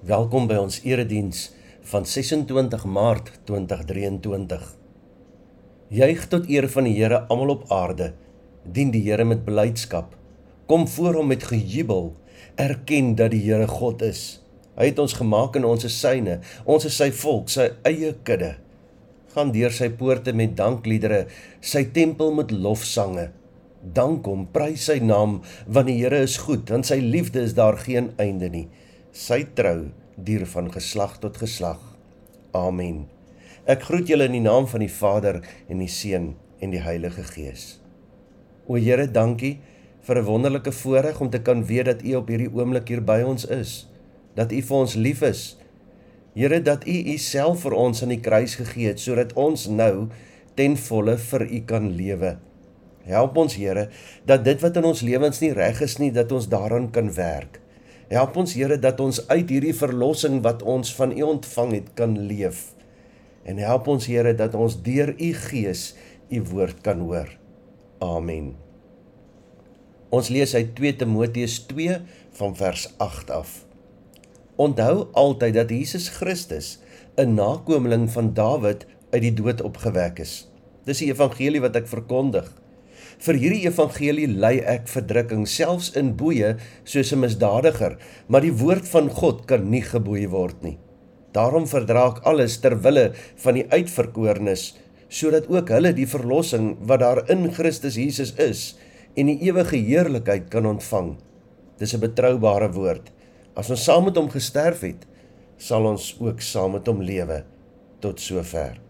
Welkom by ons erediens van 26 Maart 2023. Juig tot eer van die Here almal op aarde. Dien die Here met blydskap. Kom voor hom met gejubel. Erken dat die Here God is. Hy het ons gemaak en ons is syne. Ons is sy volk, sy eie kudde. Gaan deur sy poorte met dankliedere, sy tempel met lofsange. Dank hom, prys sy naam, want die Here is goed, want sy liefde is daar geen einde nie sy trou duur van geslag tot geslag. Amen. Ek groet julle in die naam van die Vader en die Seun en die Heilige Gees. O Here, dankie vir 'n wonderlike voorreg om te kan weet dat U op hierdie oomblik hier by ons is, dat U vir ons lief is. Here, dat U U self vir ons aan die kruis gegee het sodat ons nou ten volle vir U kan lewe. Help ons Here dat dit wat in ons lewens nie reg is nie, dat ons daaraan kan werk. Help ons Here dat ons uit hierdie verlossing wat ons van U ontvang het kan leef. En help ons Here dat ons deur U Gees U woord kan hoor. Amen. Ons lees uit 2 Timoteus 2 van vers 8 af. Onthou altyd dat Jesus Christus 'n nakomeling van Dawid uit die dood opgewek is. Dis die evangelie wat ek verkondig. Vir hierdie evangelie ly ek verdrukking selfs in boeye soos 'n misdadiger, maar die woord van God kan nie geboei word nie. Daarom verdra ek alles ter wille van die uitverkorenes, sodat ook hulle die verlossing wat daar in Christus Jesus is en die ewige heerlikheid kan ontvang. Dis 'n betroubare woord. As ons saam met hom gesterf het, sal ons ook saam met hom lewe tot sover.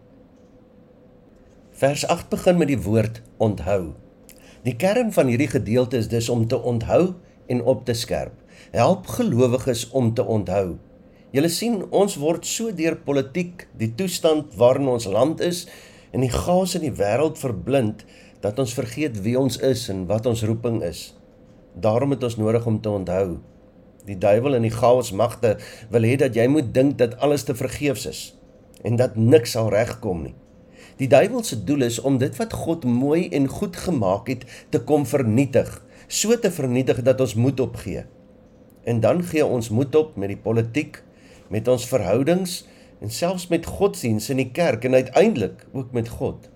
Vers 8 begin met die woord onthou. Die kern van hierdie gedeelte is dus om te onthou en op te skerp. Help gelowiges om te onthou. Julle sien, ons word so deur politiek, die toestand waarin ons land is en die gaas in die wêreld verblind dat ons vergeet wie ons is en wat ons roeping is. Daarom het ons nodig om te onthou. Die duiwel en die chaos magte wil hê dat jy moet dink dat alles te vergeefs is en dat niks sal regkom nie. Die duiwel se doel is om dit wat God mooi en goed gemaak het te kom vernietig, so te vernietig dat ons moed opgee. En dan gee ons moed op met die politiek, met ons verhoudings en selfs met godsdiens in die kerk en uiteindelik ook met God.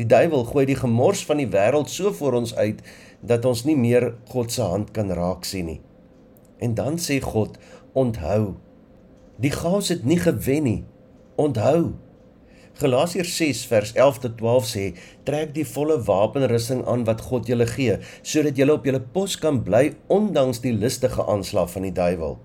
Die duiwel gooi die gemors van die wêreld so voor ons uit dat ons nie meer God se hand kan raak sien nie. En dan sê God: "Onthou, die gaas het nie gewen nie. Onthou, Galasiërs 6 vers 11 tot 12 sê: "Trek die volle wapenrusting aan wat God julle gee, sodat julle op julle pos kan bly ondanks die listige aanslag van die duiwel."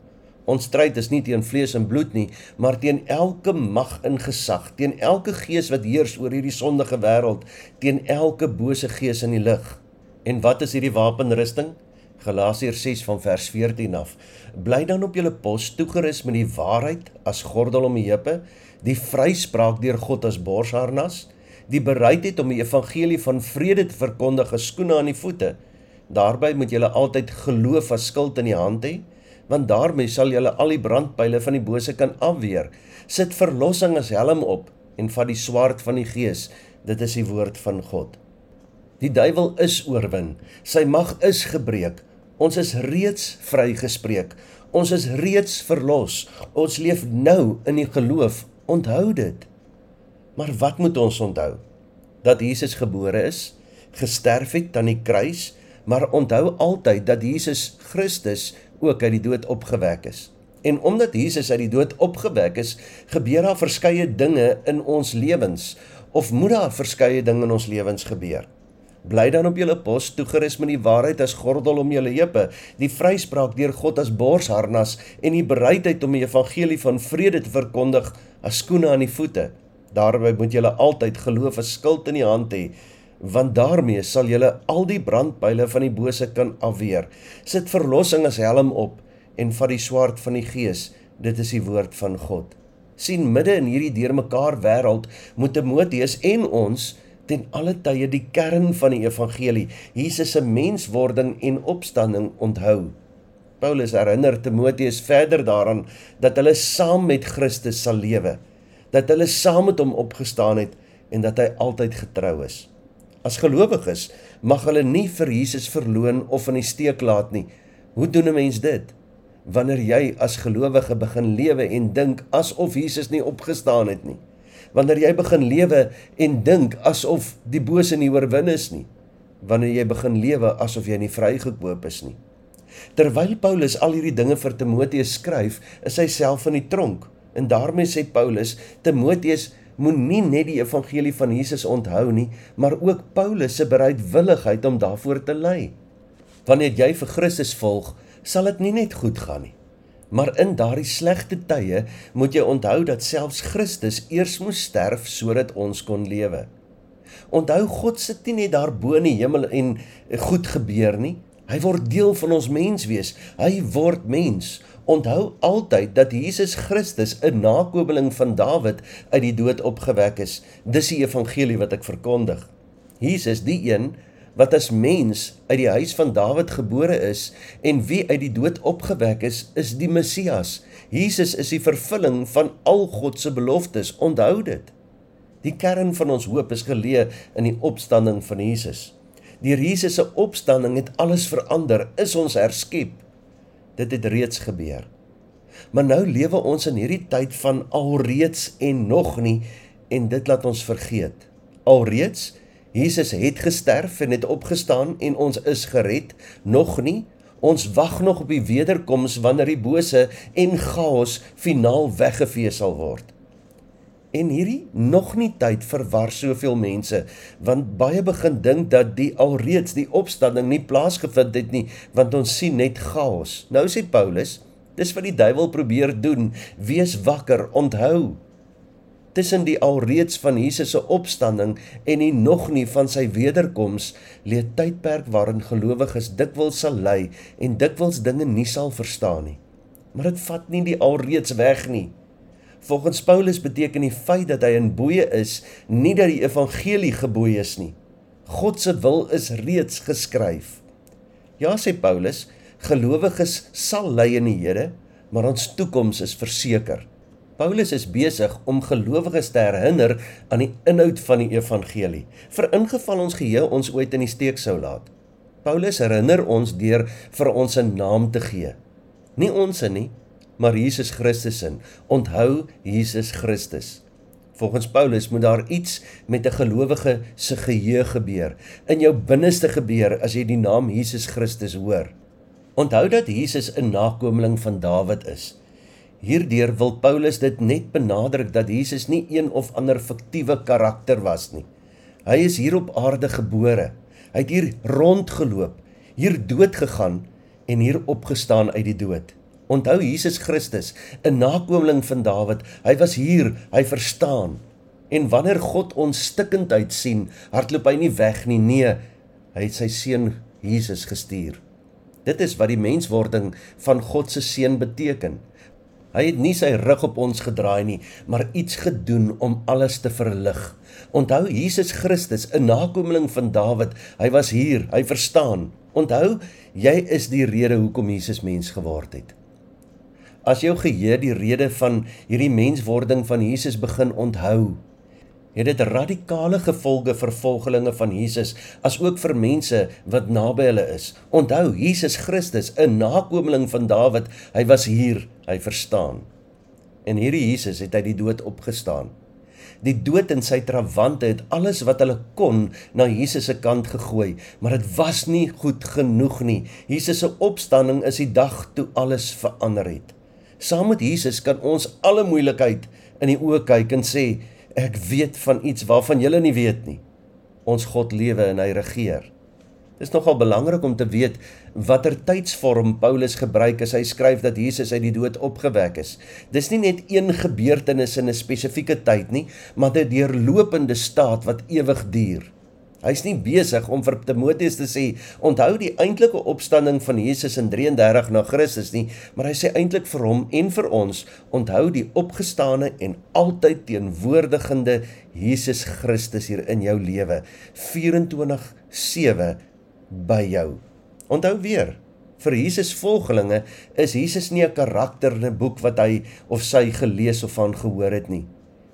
Ons stryd is nie teen vlees en bloed nie, maar teen elke mag in gesag, teen elke gees wat heers oor hierdie sondige wêreld, teen elke bose gees in die lig. En wat is hierdie wapenrusting? Galasiërs 6 van vers 14 af. Bly dan op julle pos toegerus met die waarheid as gordel om die heupe die vryspraak deur God as borsharnas, die bereidheid om die evangelie van vrede te verkondig as skoene aan die voete. Daarby moet julle altyd geloof as skild in die hand hê, want daarmee sal julle al die brandpyle van die bose kan afweer. Sit verlossing as helm op en vat die swaard van die gees. Dit is die woord van God. Die duiwel is oorwin. Sy mag is gebreek. Ons is reeds vrygespreek. Ons is reeds verlos. Ons leef nou in die geloof Onthou dit. Maar wat moet ons onthou? Dat Jesus gebore is, gesterf het aan die kruis, maar onthou altyd dat Jesus Christus ook uit die dood opgewek is. En omdat Jesus uit die dood opgewek is, gebeur daar verskeie dinge in ons lewens of moet daar verskeie dinge in ons lewens gebeur. Bly dan op julle pos, toegerus met die waarheid as gordel om julle heupe, die vryspraak deur God as borsharnas en die bereidheid om die evangelie van vrede te verkondig as skoene aan die voete. Daarby moet julle altyd geloof as skild in die hand hê, want daarmee sal julle al die brandpyle van die bose kan afweer. Sit verlossing as helm op en vat die swaard van die gees. Dit is die woord van God. sien midde in hierdie deurmekaar wêreld moet Timoteus en ons ten alle tye die kern van die evangelie, Jesus se menswording en opstanding onthou. Paulus herinner Timoteus verder daaraan dat hulle saam met Christus sal lewe, dat hulle saam met hom opgestaan het en dat hy altyd getrou is. As gelowiges mag hulle nie vir Jesus verloon of in die steek laat nie. Hoe doen 'n mens dit? wanneer jy as gelowige begin lewe en dink asof Jesus nie opgestaan het nie. Wanneer jy begin lewe en dink asof die bose nie oorwin is nie. Wanneer jy begin lewe asof jy nie vrygekoop is nie. Terwyl Paulus al hierdie dinge vir Timoteus skryf, is hy self in die tronk. En daarmee sê Paulus, Timoteus moenie net die evangelie van Jesus onthou nie, maar ook Paulus se bereidwilligheid om daarvoor te ly. Wanneer jy vir Christus volg, sal dit nie net goed gaan nie. Maar in daardie slegte tye moet jy onthou dat selfs Christus eers moes sterf sodat ons kon lewe. Onthou God sit nie net daar bo in die hemel en goed gebeur nie. Hy word deel van ons menswees. Hy word mens. Onthou altyd dat Jesus Christus 'n nakomeling van Dawid uit die dood opgewek is. Dis die evangelie wat ek verkondig. Jesus, die een wat as mens uit die huis van Dawid gebore is en wie uit die dood opgewek is, is die Messias. Jesus is die vervulling van al God se beloftes. Onthou dit. Die kern van ons hoop is geleë in die opstanding van Jesus. Deur Jesus se opstanding het alles verander, is ons herskep. Dit het reeds gebeur. Maar nou lewe ons in hierdie tyd van alreeds en nog nie en dit laat ons vergeet. Alreeds Jesus het gesterf en het opgestaan en ons is gered. Nog nie. Ons wag nog op die wederkoms wanneer die bose en chaos finaal weggevee sal word. En hierdie nog nie tyd verwar soveel mense want baie begin dink dat die alreeds die opstanding nie plaasgevind het nie want ons sien net chaos. Nou sê Paulus, dis wat die duiwel probeer doen, wees wakker, onthou. Tussen die alreeds van Jesus se opstanding en die nog nie van sy wederkoms lê 'n tydperk waarin gelowiges dikwels sal ly en dikwels dinge nie sal verstaan nie. Maar dit vat nie die alreeds weg nie. Volgens Paulus beteken die feit dat hy in boeye is nie dat die evangelie geboei is nie. God se wil is reeds geskryf. Ja sê Paulus, gelowiges sal ly in die Here, maar ons toekoms is verseker. Paulus is besig om gelowiges te herinner aan die inhoud van die evangelie, vir ingeval ons geheue ons ooit in die steek sou laat. Paulus herinner ons deur vir ons 'n naam te gee. Nie ons nie, maar Jesus Christus in. Onthou Jesus Christus. Volgens Paulus moet daar iets met 'n gelowige se geheue gebeur, in jou binneste gebeur as jy die naam Jesus Christus hoor. Onthou dat Jesus 'n nakomeling van Dawid is. Hierdeur wil Paulus dit net benadruk dat Jesus nie een of ander fiktiewe karakter was nie. Hy is hier op aarde gebore. Hy het hier rondgeloop, hier dood gegaan en hier opgestaan uit die dood. Onthou Jesus Christus, 'n nakomeling van Dawid. Hy was hier, hy verstaan. En wanneer God ons stikkend uitsien, hardloop hy nie weg nie. Nee, hy het sy seun Jesus gestuur. Dit is wat die menswording van God se seun beteken. Hy het nie sy rug op ons gedraai nie, maar iets gedoen om alles te verlig. Onthou Jesus Christus, 'n nakomeling van Dawid. Hy was hier, hy verstaan. Onthou, jy is die rede hoekom Jesus mens geword het. As jou geheue die rede van hierdie menswording van Jesus begin onthou, het dit radikale gevolge vir volgelinge van Jesus as ook vir mense wat naby hulle is. Onthou, Jesus Christus, 'n nakomeling van Dawid, hy was hier, hy verstaan. En hierdie Jesus het uit die dood opgestaan. Die dood en sy trawante het alles wat hulle kon na Jesus se kant gegooi, maar dit was nie goed genoeg nie. Jesus se opstanding is die dag toe alles verander het. Saam met Jesus kan ons alle moeilikheid in die oë kyk en sê ek weet van iets waarvan julle nie weet nie. Ons God lewe en hy regeer. Dit is nogal belangrik om te weet watter tydsvorm Paulus gebruik as hy skryf dat Jesus uit die dood opgewek is. Dis nie net een gebeurtenis in 'n spesifieke tyd nie, maar 'n deurlopende staat wat ewig duur. Hy's nie besig om vir Timoteus te sê onthou die eintlike opstanding van Jesus in 33 na Christus nie, maar hy sê eintlik vir hom en vir ons onthou die opgestane en altyd teenwoordigende Jesus Christus hier in jou lewe 24/7 by jou. Onthou weer Vir Jesus volgelinge is Jesus nie 'n karakter in 'n boek wat hy of sy gelees of van gehoor het nie.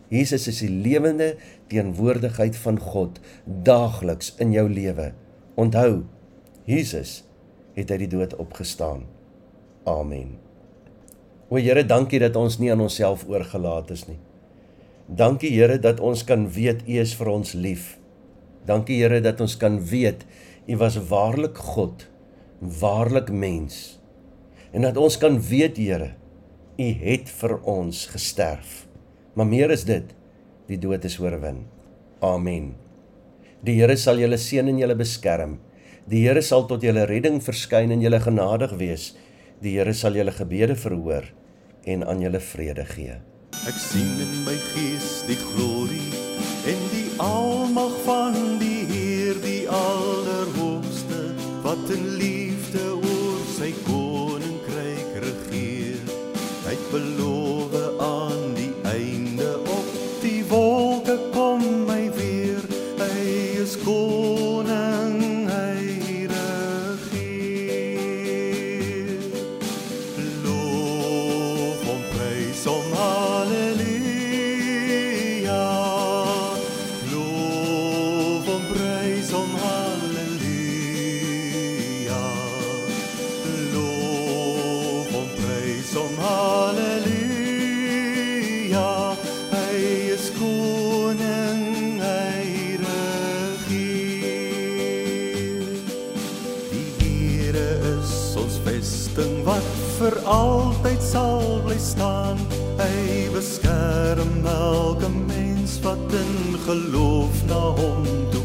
Jesus is die lewende teenwoordigheid van God daagliks in jou lewe. Onthou, Jesus het uit die dood opgestaan. Amen. O Here, dankie dat ons nie aan onsself oorgelaat is nie. Dankie Here dat ons kan weet U is vir ons lief. Dankie Here dat ons kan weet U was waarlik God, waarlik mens. En dat ons kan weet Here, U het vir ons gesterf. Maar meer is dit, die dood is oorwin. Amen. Die Here sal julle seën en julle beskerm. Die Here sal tot julle redding verskyn en julle genadig wees. Die Here sal julle gebede verhoor en aan julle vrede gee. Ek sien in my gees die glorie en die almag van die Heer die allerhoogste wat in liefde hom, halleluja. Loof hom, prys hom, halleluja. Hy is koning, hy regeer. Die Here is ons vesting wat vir altyd sal bly staan. Hy beskerm elke mens wat in geloof na hom toe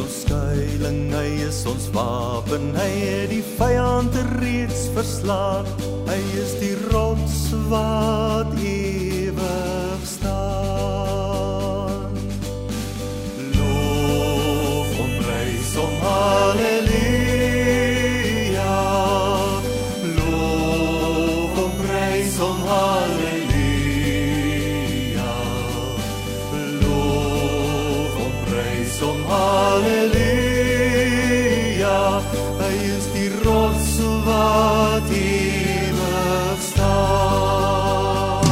ons skuilings, hy is ons wapen, hy het die vyand reeds verslaan. Hy is die rots wat ewig halleluja. Hy is die rots wat ewig staan.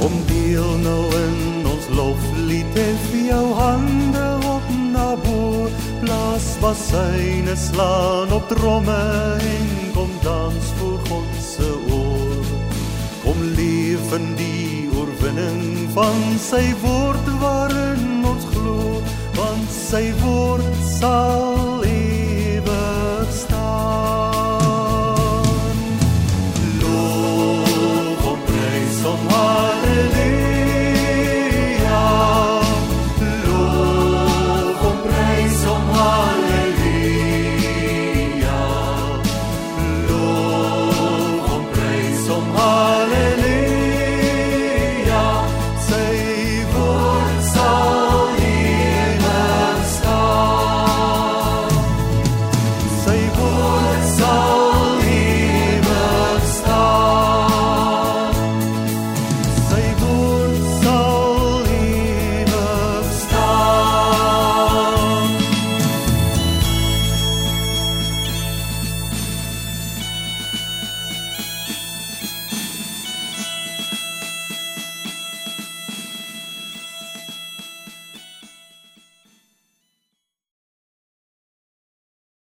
Kom deel nou in ons loflied Hef jou hande op na bo Blaas basyne slaan op tromme En kom dans voor God se oor Kom leef in die oorwinning van sy woord waarin sy woord sal